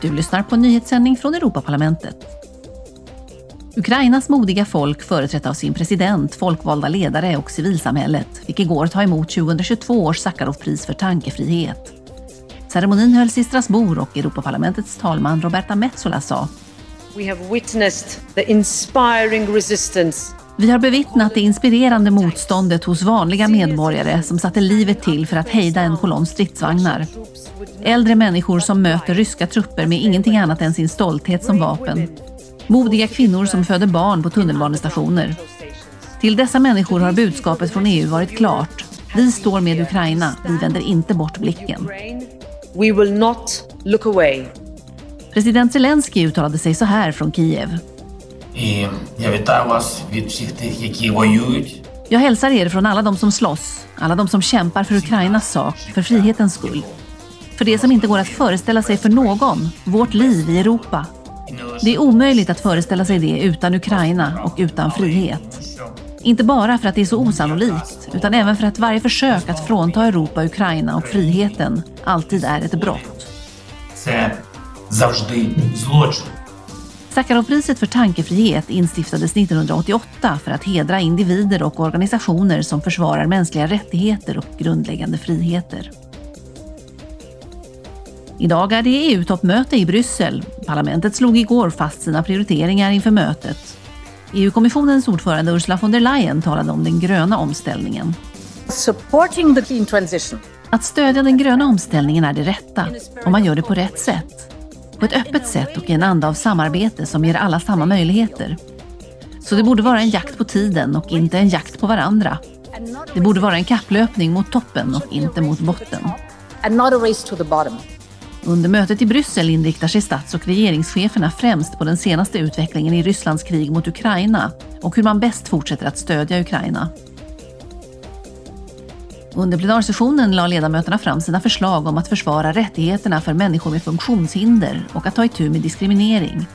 Du lyssnar på en nyhetssändning från Europaparlamentet. Ukrainas modiga folk, företrätt av sin president, folkvalda ledare och civilsamhället, fick igår ta emot 2022 års Sacharovpris för tankefrihet. Ceremonin hölls i Strasbourg och Europaparlamentets talman Roberta Metsola sa We have witnessed the inspiring resistance Vi har bevittnat det inspirerande motståndet hos vanliga medborgare som satte livet till för att hejda en kolonn stridsvagnar. Äldre människor som möter ryska trupper med ingenting annat än sin stolthet som vapen. Modiga kvinnor som föder barn på tunnelbanestationer. Till dessa människor har budskapet från EU varit klart. Vi står med Ukraina, vi vänder inte bort blicken. We will not look away. President Zelensky uttalade sig så här från Kiev. Jag hälsar er från alla de som slåss, alla de som kämpar för Ukrainas sak, för frihetens skull. För det som inte går att föreställa sig för någon, vårt liv i Europa. Det är omöjligt att föreställa sig det utan Ukraina och utan frihet. Inte bara för att det är så osannolikt, utan även för att varje försök att frånta Europa Ukraina och friheten alltid är ett brott. Sacharovpriset för tankefrihet instiftades 1988 för att hedra individer och organisationer som försvarar mänskliga rättigheter och grundläggande friheter. Idag är det EU-toppmöte i Bryssel. Parlamentet slog igår fast sina prioriteringar inför mötet. EU-kommissionens ordförande Ursula von der Leyen talade om den gröna omställningen. supporting the clean transition. Att stödja den gröna omställningen är det rätta, om man gör det på rätt sätt. På ett öppet sätt och i en anda av samarbete som ger alla samma möjligheter. Så det borde vara en jakt på tiden och inte en jakt på varandra. Det borde vara en kapplöpning mot toppen och inte mot botten. Under mötet i Bryssel inriktar sig stats och regeringscheferna främst på den senaste utvecklingen i Rysslands krig mot Ukraina och hur man bäst fortsätter att stödja Ukraina. Under plenarsessionen la ledamöterna fram sina förslag om att försvara rättigheterna för människor med funktionshinder och att ta itu med diskriminering.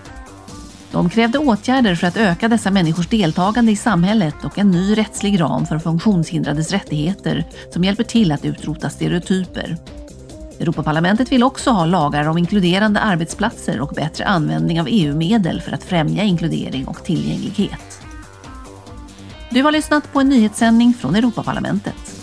De krävde åtgärder för att öka dessa människors deltagande i samhället och en ny rättslig ram för funktionshindrades rättigheter som hjälper till att utrota stereotyper. Europaparlamentet vill också ha lagar om inkluderande arbetsplatser och bättre användning av EU-medel för att främja inkludering och tillgänglighet. Du har lyssnat på en nyhetssändning från Europaparlamentet.